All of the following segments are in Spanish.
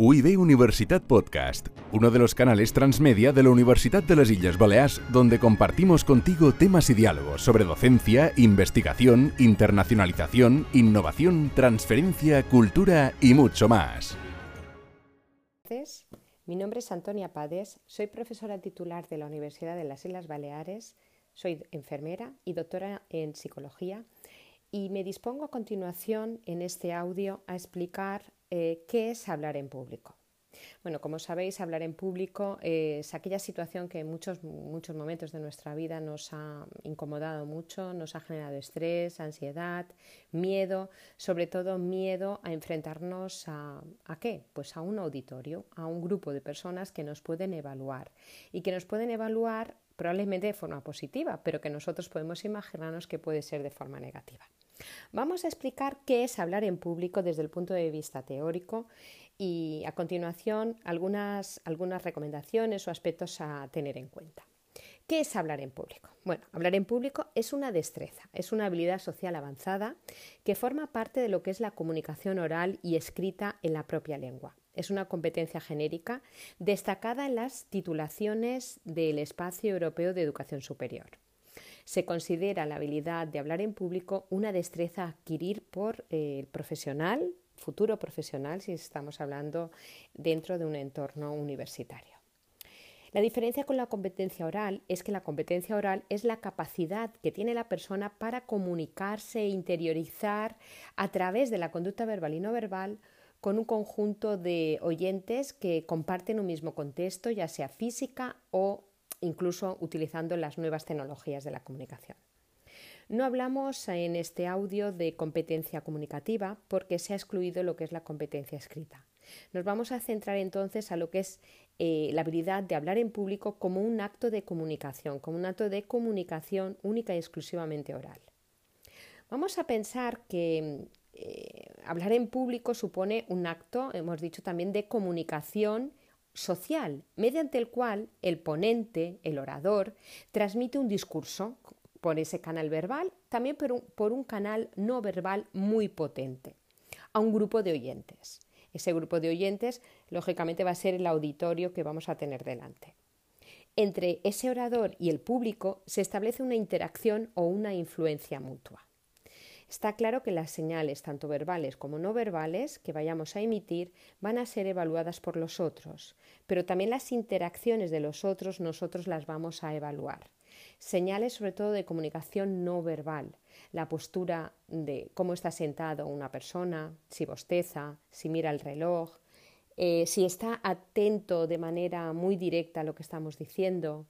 UIB Universitat Podcast, uno de los canales transmedia de la Universidad de las Islas Baleares, donde compartimos contigo temas y diálogos sobre docencia, investigación, internacionalización, innovación, transferencia, cultura y mucho más. Mi nombre es Antonia Pades, soy profesora titular de la Universidad de las Islas Baleares, soy enfermera y doctora en psicología y me dispongo a continuación en este audio a explicar eh, qué es hablar en público. Bueno, como sabéis, hablar en público es aquella situación que en muchos, muchos momentos de nuestra vida nos ha incomodado mucho, nos ha generado estrés, ansiedad, miedo, sobre todo miedo a enfrentarnos a, ¿a qué? Pues a un auditorio, a un grupo de personas que nos pueden evaluar y que nos pueden evaluar probablemente de forma positiva, pero que nosotros podemos imaginarnos que puede ser de forma negativa. Vamos a explicar qué es hablar en público desde el punto de vista teórico y a continuación algunas, recomendaciones o aspectos a tener en cuenta. ¿Qué es hablar en público? Bueno, hablar en público es una destreza, es una habilidad social avanzada que forma parte de lo que es la comunicación oral y escrita en la propia lengua. Es una competencia genérica destacada en las titulaciones del Espacio Europeo de Educación Superior. Se considera la habilidad de hablar en público una destreza a adquirir por eh, el profesional, futuro profesional, si estamos hablando dentro de un entorno universitario. La diferencia con la competencia oral es que la competencia oral es la capacidad que tiene la persona para comunicarse e interiorizar a través de la conducta verbal y no verbal con un conjunto de oyentes que comparten un mismo contexto, ya sea física o incluso utilizando las nuevas tecnologías de la comunicación. No hablamos en este audio de competencia comunicativa porque se ha excluido lo que es la competencia escrita. Nos vamos a centrar entonces a lo que es eh, la habilidad de hablar en público como un acto de comunicación, como un acto de comunicación única y exclusivamente oral. Vamos a pensar que eh, hablar en público supone un acto, hemos dicho también, de comunicación social, mediante el cual el ponente, el orador, transmite un discurso por ese canal verbal, también por un, canal no verbal muy potente, a un grupo de oyentes. Ese grupo de oyentes, lógicamente, va a ser el auditorio que vamos a tener delante. Entre ese orador y el público se establece una interacción o una influencia mutua. Está claro que las señales, tanto verbales como no verbales, que vayamos a emitir, van a ser evaluadas por los otros, pero también las interacciones de los otros nosotros las vamos a evaluar. Señales sobre todo de comunicación no verbal, la postura de cómo está sentado una persona, si bosteza, si mira el reloj, eh, si está atento de manera muy directa a lo que estamos diciendo,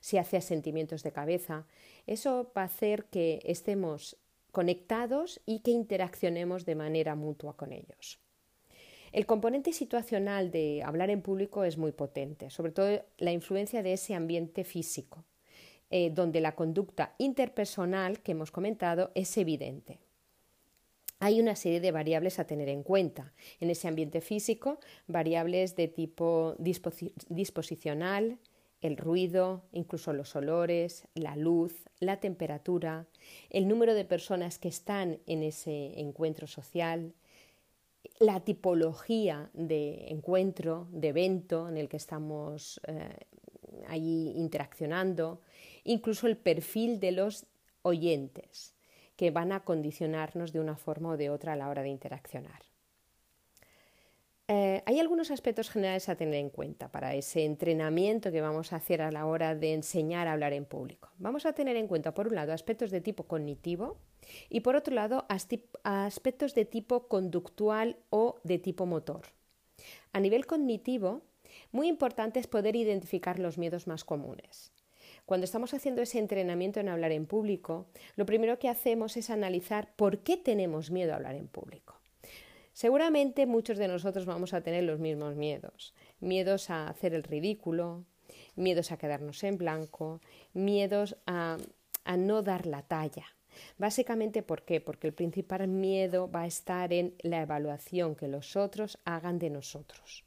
si hace asentimientos de cabeza. Eso va a hacer que estemos conectados y que interaccionemos de manera mutua con ellos. El componente situacional de hablar en público es muy potente, sobre todo la influencia de ese ambiente físico, eh, donde la conducta interpersonal que hemos comentado es evidente. Hay una serie de variables a tener en cuenta en ese ambiente físico, variables de tipo disposicional, el ruido, incluso los olores, la luz, la temperatura, el número de personas que están en ese encuentro social, la tipología de encuentro, de evento en el que estamos eh, ahí interaccionando, incluso el perfil de los oyentes que van a condicionarnos de una forma o de otra a la hora de interaccionar. Eh, hay algunos aspectos generales a tener en cuenta para ese entrenamiento que vamos a hacer a la hora de enseñar a hablar en público. Vamos a tener en cuenta, por un lado, aspectos de tipo cognitivo y, por otro lado, aspectos de tipo conductual o de tipo motor. A nivel cognitivo, muy importante es poder identificar los miedos más comunes. Cuando estamos haciendo ese entrenamiento en hablar en público, lo primero que hacemos es analizar por qué tenemos miedo a hablar en público. Seguramente muchos de nosotros vamos a tener los mismos miedos. Miedos a hacer el ridículo, miedos a quedarnos en blanco, miedos a, no dar la talla. Básicamente, ¿por qué? Porque el principal miedo va a estar en la evaluación que los otros hagan de nosotros.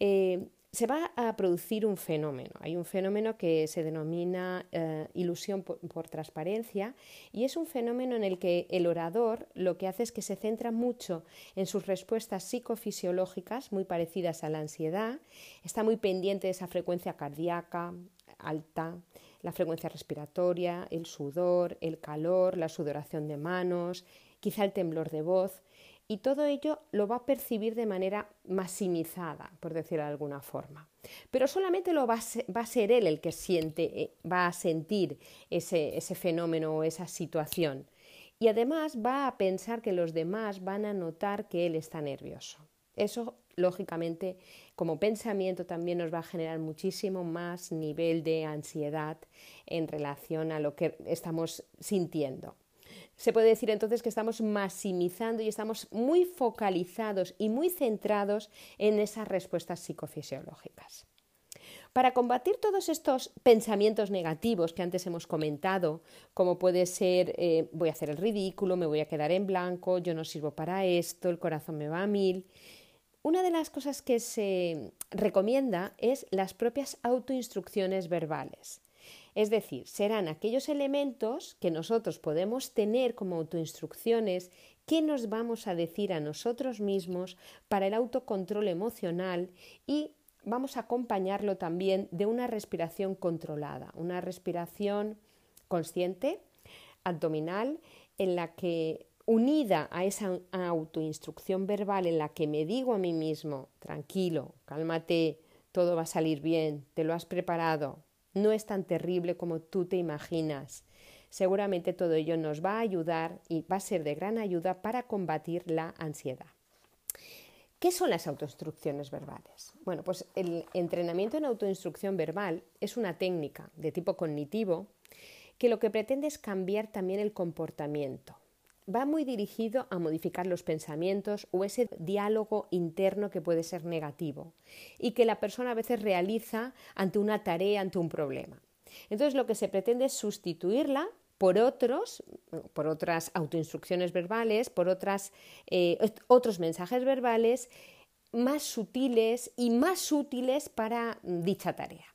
Eh, se va a producir un fenómeno. Hay un fenómeno que se denomina eh, ilusión por, transparencia y es un fenómeno en el que el orador lo que hace es que se centra mucho en sus respuestas psicofisiológicas, muy parecidas a la ansiedad, está muy pendiente de esa frecuencia cardíaca alta, la frecuencia respiratoria, el sudor, el calor, la sudoración de manos, quizá el temblor de voz y todo ello lo va a percibir de manera maximizada, por decirlo de alguna forma. Pero solamente lo va a ser, él el que siente, eh, va a sentir ese, ese fenómeno o esa situación. Y además va a pensar que los demás van a notar que él está nervioso. Eso, lógicamente, como pensamiento también nos va a generar muchísimo más nivel de ansiedad en relación a lo que estamos sintiendo. Se puede decir entonces que estamos maximizando y estamos muy focalizados y muy centrados en esas respuestas psicofisiológicas. Para combatir todos estos pensamientos negativos que antes hemos comentado, como puede ser eh, voy a hacer el ridículo, me voy a quedar en blanco, yo no sirvo para esto, el corazón me va a mil, una de las cosas que se recomienda es las propias autoinstrucciones verbales. Es decir, serán aquellos elementos que nosotros podemos tener como autoinstrucciones que nos vamos a decir a nosotros mismos para el autocontrol emocional y vamos a acompañarlo también de una respiración controlada, una respiración consciente, abdominal, en la que unida a esa autoinstrucción verbal en la que me digo a mí mismo, tranquilo, cálmate, todo va a salir bien, te lo has preparado, no es tan terrible como tú te imaginas. Seguramente todo ello nos va a ayudar y va a ser de gran ayuda para combatir la ansiedad. ¿Qué son las autoinstrucciones verbales? Bueno, pues el entrenamiento en autoinstrucción verbal es una técnica de tipo cognitivo que lo que pretende es cambiar también el comportamiento, va muy dirigido a modificar los pensamientos o ese diálogo interno que puede ser negativo y que la persona a veces realiza ante una tarea, ante un problema. Entonces lo que se pretende es sustituirla por otros, por otras autoinstrucciones verbales, por otras, eh, otros mensajes verbales más sutiles y más útiles para dicha tarea.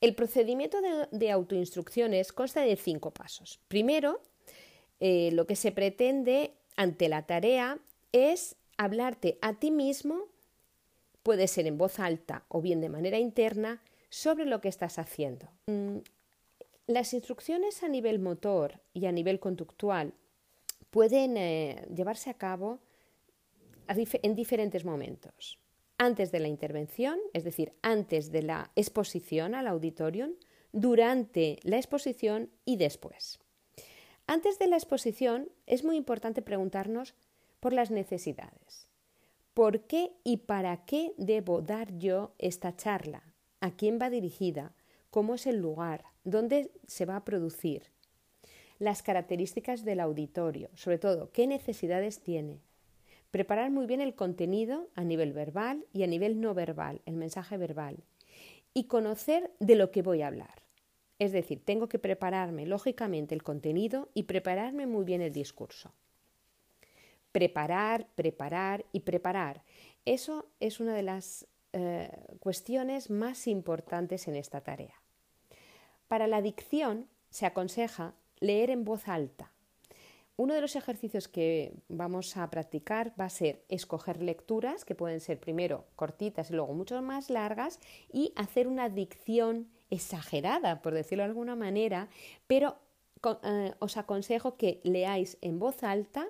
El procedimiento de autoinstrucciones consta de cinco pasos. Primero, eh, lo que se pretende ante la tarea es hablarte a ti mismo, puede ser en voz alta o bien de manera interna, sobre lo que estás haciendo. Mm, las instrucciones a nivel motor y a nivel conductual pueden eh, llevarse a cabo en diferentes momentos. Antes de la intervención, es decir, antes de la exposición al auditorium, durante la exposición y después. Antes de la exposición es muy importante preguntarnos por las necesidades. ¿Por qué y para qué debo dar yo esta charla? ¿A quién va dirigida? ¿Cómo es el lugar? ¿Dónde se va a producir? Las características del auditorio, sobre todo, qué necesidades tiene. Preparar muy bien el contenido a nivel verbal y a nivel no verbal, el mensaje verbal. Y conocer de lo que voy a hablar. Es decir, tengo que prepararme lógicamente el contenido y prepararme muy bien el discurso. Preparar, preparar y preparar. Eso es una de las eh, cuestiones más importantes en esta tarea. Para la dicción se aconseja leer en voz alta. Uno de los ejercicios que vamos a practicar va a ser escoger lecturas, que pueden ser primero cortitas y luego mucho más largas, y hacer una dicción exagerada, por decirlo de alguna manera, pero eh, os aconsejo que leáis en voz alta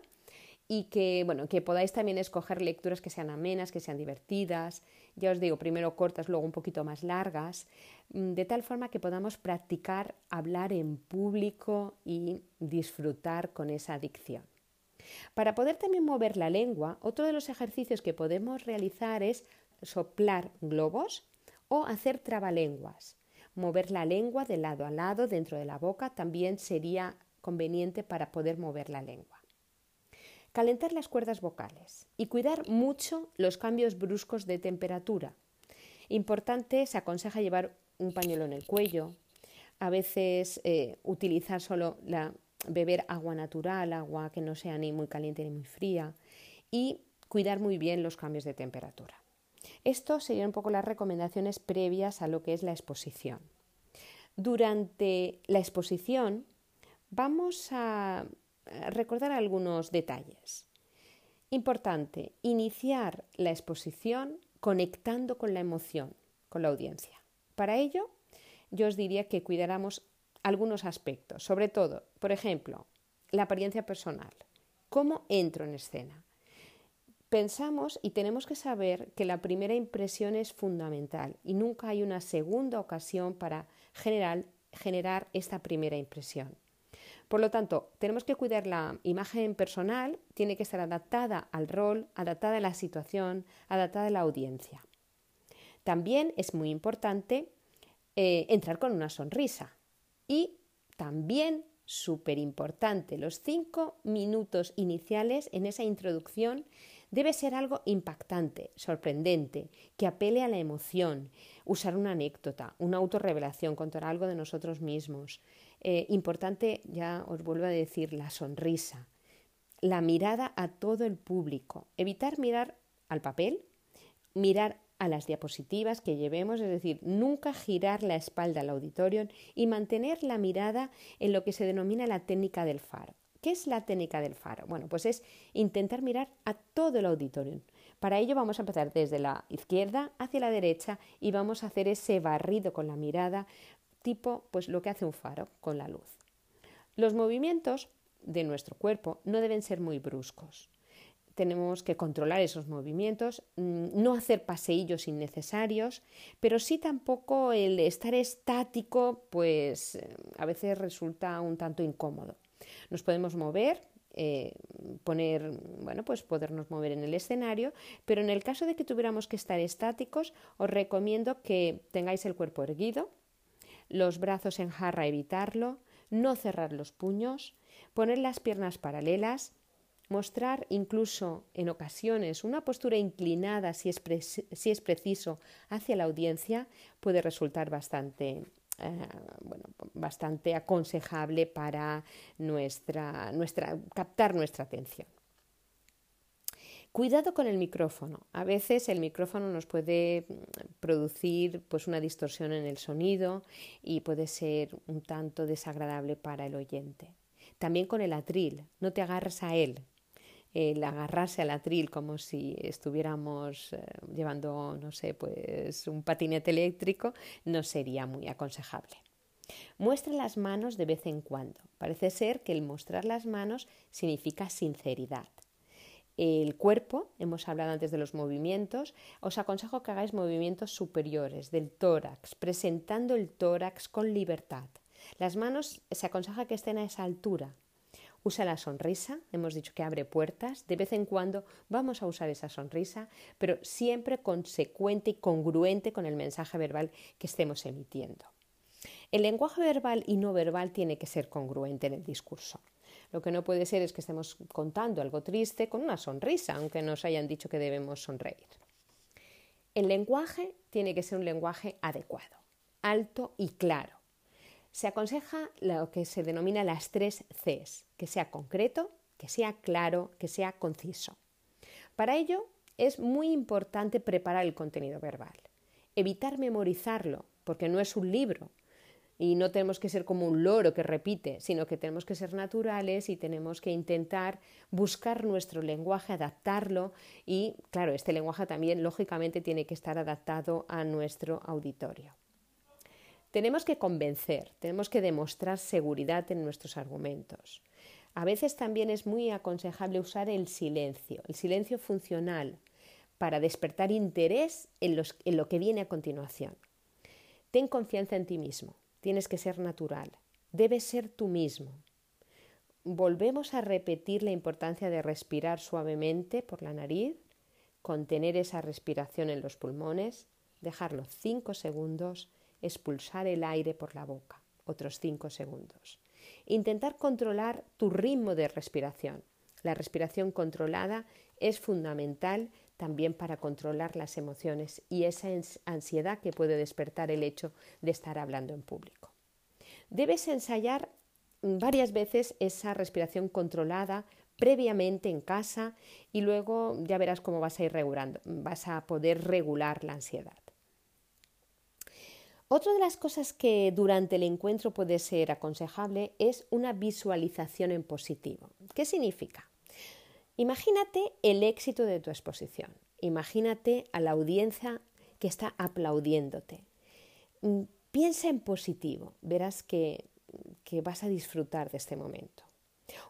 y que, bueno, que podáis también escoger lecturas que sean amenas, que sean divertidas, ya os digo, primero cortas, luego un poquito más largas, mm, de tal forma que podamos practicar hablar en público y disfrutar con esa dicción. Para poder también mover la lengua, otro de los ejercicios que podemos realizar es soplar globos o hacer trabalenguas. Mover la lengua de lado a lado dentro de la boca también sería conveniente para poder mover la lengua. Calentar las cuerdas vocales y cuidar mucho los cambios bruscos de temperatura. Importante, se aconseja llevar un pañuelo en el cuello, a veces eh, utilizar solo la, beber agua natural, agua que no sea ni muy caliente ni muy fría y cuidar muy bien los cambios de temperatura. Esto serían un poco las recomendaciones previas a lo que es la exposición. Durante la exposición vamos a recordar algunos detalles. Importante, iniciar la exposición conectando con la emoción, con la audiencia. Para ello, yo os diría que cuidáramos algunos aspectos, sobre todo, por ejemplo, la apariencia personal. ¿Cómo entro en escena? Pensamos y tenemos que saber que la primera impresión es fundamental y nunca hay una segunda ocasión para generar, generar esta primera impresión. Por lo tanto, tenemos que cuidar la imagen personal, tiene que estar adaptada al rol, adaptada a la situación, adaptada a la audiencia. También es muy importante eh, entrar con una sonrisa y también súper importante, los cinco minutos iniciales en esa introducción debe ser algo impactante, sorprendente, que apele a la emoción, usar una anécdota, una autorrevelación, contar algo de nosotros mismos. Eh, importante, ya os vuelvo a decir, la sonrisa, la mirada a todo el público, evitar mirar al papel, mirar a las diapositivas que llevemos, es decir, nunca girar la espalda al auditorio y mantener la mirada en lo que se denomina la técnica del faro. ¿Qué es la técnica del faro? Bueno, pues es intentar mirar a todo el auditorio. Para ello vamos a empezar desde la izquierda hacia la derecha y vamos a hacer ese barrido con la mirada, tipo pues lo que hace un faro con la luz. Los movimientos de nuestro cuerpo no deben ser muy bruscos tenemos que controlar esos movimientos, mm, no hacer paseillos innecesarios, pero sí tampoco el estar estático, pues eh, a veces resulta un tanto incómodo. Nos podemos mover, eh, poner, bueno, pues podernos mover en el escenario, pero en el caso de que tuviéramos que estar estáticos, os recomiendo que tengáis el cuerpo erguido, los brazos en jarra, evitarlo, no cerrar los puños, poner las piernas paralelas, Mostrar incluso en ocasiones una postura inclinada, si es, si es preciso, hacia la audiencia puede resultar bastante, eh, bueno, bastante aconsejable para nuestra, nuestra, captar nuestra atención. Cuidado con el micrófono. A veces el micrófono nos puede producir pues, una distorsión en el sonido y puede ser un tanto desagradable para el oyente. También con el atril, no te agarras a él, el agarrarse al atril como si estuviéramos eh, llevando, no sé, pues un patinete eléctrico, no sería muy aconsejable. Muestra las manos de vez en cuando. Parece ser que el mostrar las manos significa sinceridad. El cuerpo, hemos hablado antes de los movimientos, os aconsejo que hagáis movimientos superiores del tórax, presentando el tórax con libertad. Las manos se aconseja que estén a esa altura, Usa la sonrisa, hemos dicho que abre puertas, de vez en cuando vamos a usar esa sonrisa, pero siempre consecuente y congruente con el mensaje verbal que estemos emitiendo. El lenguaje verbal y no verbal tiene que ser congruente en el discurso. Lo que no puede ser es que estemos contando algo triste con una sonrisa, aunque nos hayan dicho que debemos sonreír. El lenguaje tiene que ser un lenguaje adecuado, alto y claro se aconseja lo que se denomina las tres Cs, que sea concreto, que sea claro, que sea conciso. Para ello es muy importante preparar el contenido verbal, evitar memorizarlo, porque no es un libro y no tenemos que ser como un loro que repite, sino que tenemos que ser naturales y tenemos que intentar buscar nuestro lenguaje, adaptarlo y, claro, este lenguaje también lógicamente tiene que estar adaptado a nuestro auditorio. Tenemos que convencer, tenemos que demostrar seguridad en nuestros argumentos. A veces también es muy aconsejable usar el silencio, el silencio funcional, para despertar interés en, en, lo que viene a continuación. Ten confianza en ti mismo, tienes que ser natural, debes ser tú mismo. Volvemos a repetir la importancia de respirar suavemente por la nariz, contener esa respiración en los pulmones, dejarlo cinco segundos expulsar el aire por la boca, otros 5 segundos. Intentar controlar tu ritmo de respiración. La respiración controlada es fundamental también para controlar las emociones y esa ansiedad que puede despertar el hecho de estar hablando en público. Debes ensayar varias veces esa respiración controlada previamente en casa y luego ya verás cómo vas a ir regulando, vas a poder regular la ansiedad. Otra de las cosas que durante el encuentro puede ser aconsejable es una visualización en positivo. ¿Qué significa? Imagínate el éxito de tu exposición. Imagínate a la audiencia que está aplaudiéndote. Mm, piensa en positivo, verás que, que vas a disfrutar de este momento.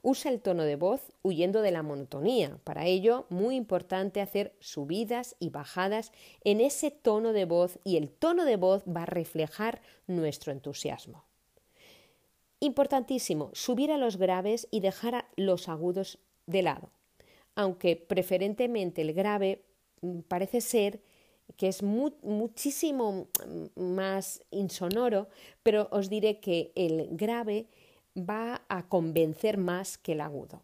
Usa el tono de voz huyendo de la monotonía. Para ello, muy importante hacer subidas y bajadas en ese tono de voz y el tono de voz va a reflejar nuestro entusiasmo. Importantísimo, subir a los graves y dejar a los agudos de lado. Aunque preferentemente el grave mm, parece ser que es muchísimo mm, más insonoro, pero os diré que el grave va a convencer más que el agudo.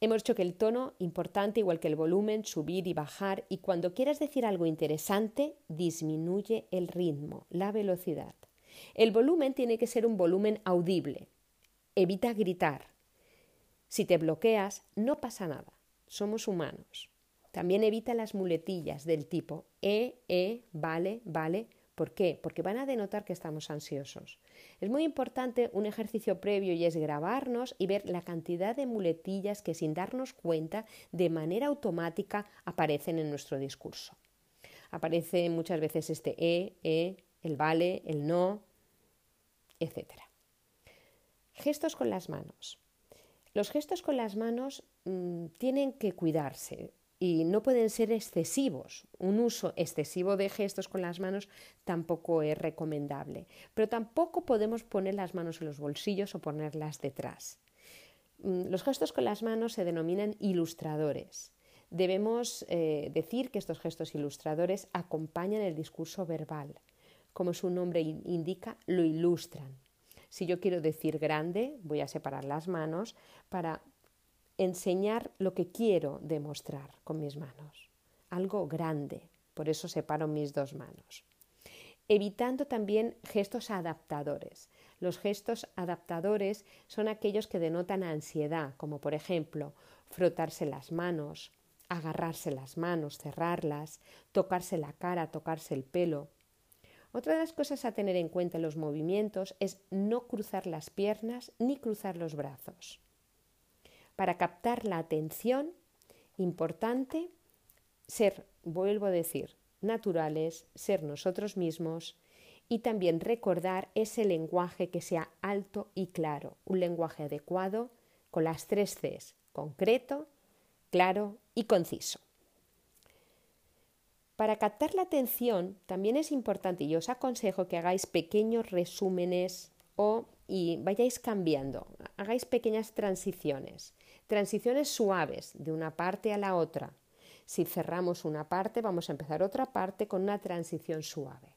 Hemos dicho que el tono, importante igual que el volumen, subir y bajar, y cuando quieras decir algo interesante, disminuye el ritmo, la velocidad. El volumen tiene que ser un volumen audible. Evita gritar. Si te bloqueas, no pasa nada. Somos humanos. También evita las muletillas del tipo e, e, vale, vale, ¿Por qué? Porque van a denotar que estamos ansiosos. Es muy importante un ejercicio previo y es grabarnos y ver la cantidad de muletillas que sin darnos cuenta de manera automática aparecen en nuestro discurso. Aparece muchas veces este e, e, el vale, el no, etc. Gestos con las manos. Los gestos con las manos mm, tienen que cuidarse y no pueden ser excesivos. Un uso excesivo de gestos con las manos tampoco es recomendable, pero tampoco podemos poner las manos en los bolsillos o ponerlas detrás. Mm, los gestos con las manos se denominan ilustradores. Debemos eh, decir que estos gestos ilustradores acompañan el discurso verbal. Como su nombre indica, lo ilustran. Si yo quiero decir grande, voy a separar las manos para enseñar lo que quiero demostrar con mis manos, algo grande, por eso separo mis dos manos. Evitando también gestos adaptadores. Los gestos adaptadores son aquellos que denotan ansiedad, como por ejemplo frotarse las manos, agarrarse las manos, cerrarlas, tocarse la cara, tocarse el pelo. Otra de las cosas a tener en cuenta en los movimientos es no cruzar las piernas ni cruzar los brazos para captar la atención, importante ser, vuelvo a decir, naturales, ser nosotros mismos y también recordar ese lenguaje que sea alto y claro, un lenguaje adecuado con las tres Cs, concreto, claro y conciso. Para captar la atención también es importante y os aconsejo que hagáis pequeños resúmenes o y vayáis cambiando, hagáis pequeñas transiciones. Transiciones suaves de una parte a la otra. Si cerramos una parte, vamos a empezar otra parte con una transición suave.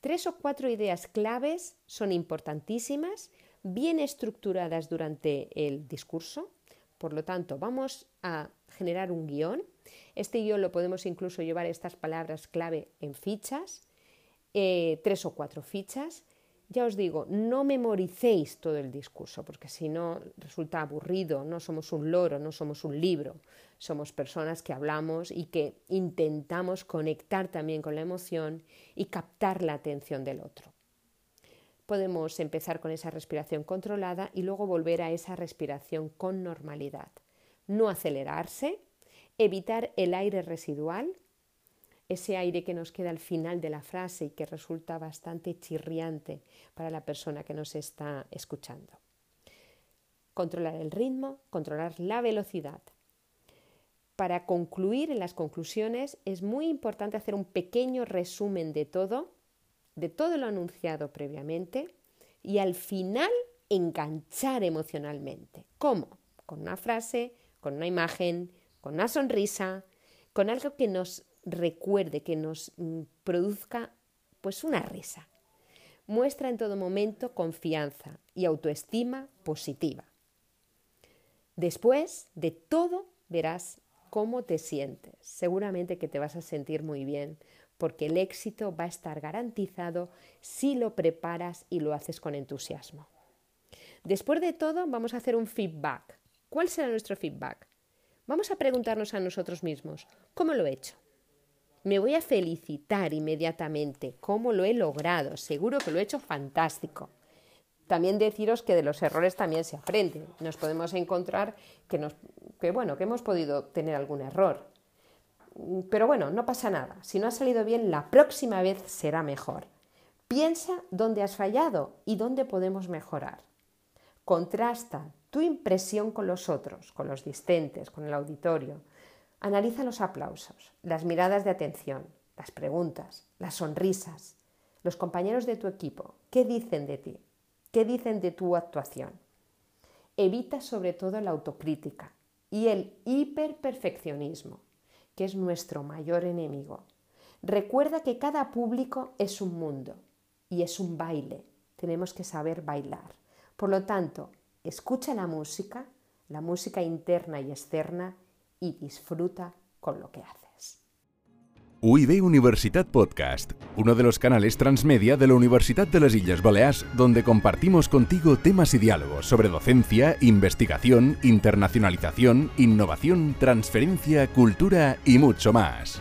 Tres o cuatro ideas claves son importantísimas, bien estructuradas durante el discurso. Por lo tanto, vamos a generar un guion. Este guion lo podemos incluso llevar estas palabras clave en fichas, eh, tres o cuatro fichas ya os digo, no memoricéis todo el discurso, porque si no resulta aburrido, no somos un loro, no somos un libro, somos personas que hablamos y que intentamos conectar también con la emoción y captar la atención del otro. Podemos empezar con esa respiración controlada y luego volver a esa respiración con normalidad. No acelerarse, evitar el aire residual ese aire que nos queda al final de la frase y que resulta bastante chirriante para la persona que nos está escuchando. Controlar el ritmo, controlar la velocidad. Para concluir en las conclusiones es muy importante hacer un pequeño resumen de todo, de todo lo anunciado previamente y al final enganchar emocionalmente. ¿Cómo? Con una frase, con una imagen, con una sonrisa, con algo que nos recuerde, que nos mm, produzca pues una risa. Muestra en todo momento confianza y autoestima positiva. Después de todo verás cómo te sientes. Seguramente que te vas a sentir muy bien porque el éxito va a estar garantizado si lo preparas y lo haces con entusiasmo. Después de todo vamos a hacer un feedback ¿Cuál será nuestro feedback? Vamos a preguntarnos a nosotros mismos, ¿cómo lo he hecho? Me voy a felicitar inmediatamente, ¿cómo lo he logrado? Seguro que lo he hecho fantástico. También deciros que de los errores también se aprende. Nos podemos encontrar que, bueno, que hemos podido tener algún error. Pero bueno, no pasa nada. Si no ha salido bien, la próxima vez será mejor. Piensa dónde has fallado y dónde podemos mejorar. Contrasta tu impresión con los otros, con los discentes, con el auditorio. Analiza los aplausos, las miradas de atención, las preguntas, las sonrisas, los compañeros de tu equipo. ¿Qué dicen de ti? ¿Qué dicen de tu actuación? Evita sobre todo la autocrítica y el hiperperfeccionismo, que es nuestro mayor enemigo. Recuerda que cada público es un mundo y es un baile. Tenemos que saber bailar. Por lo tanto, escucha la música, la música interna y externa, y disfruta con lo que haces. UIB Universitat Podcast, uno de los canales transmedia de la Universidad de las Islas Baleares, donde compartimos contigo temas y diálogos sobre docencia, investigación, internacionalización, innovación, transferencia, cultura y mucho más.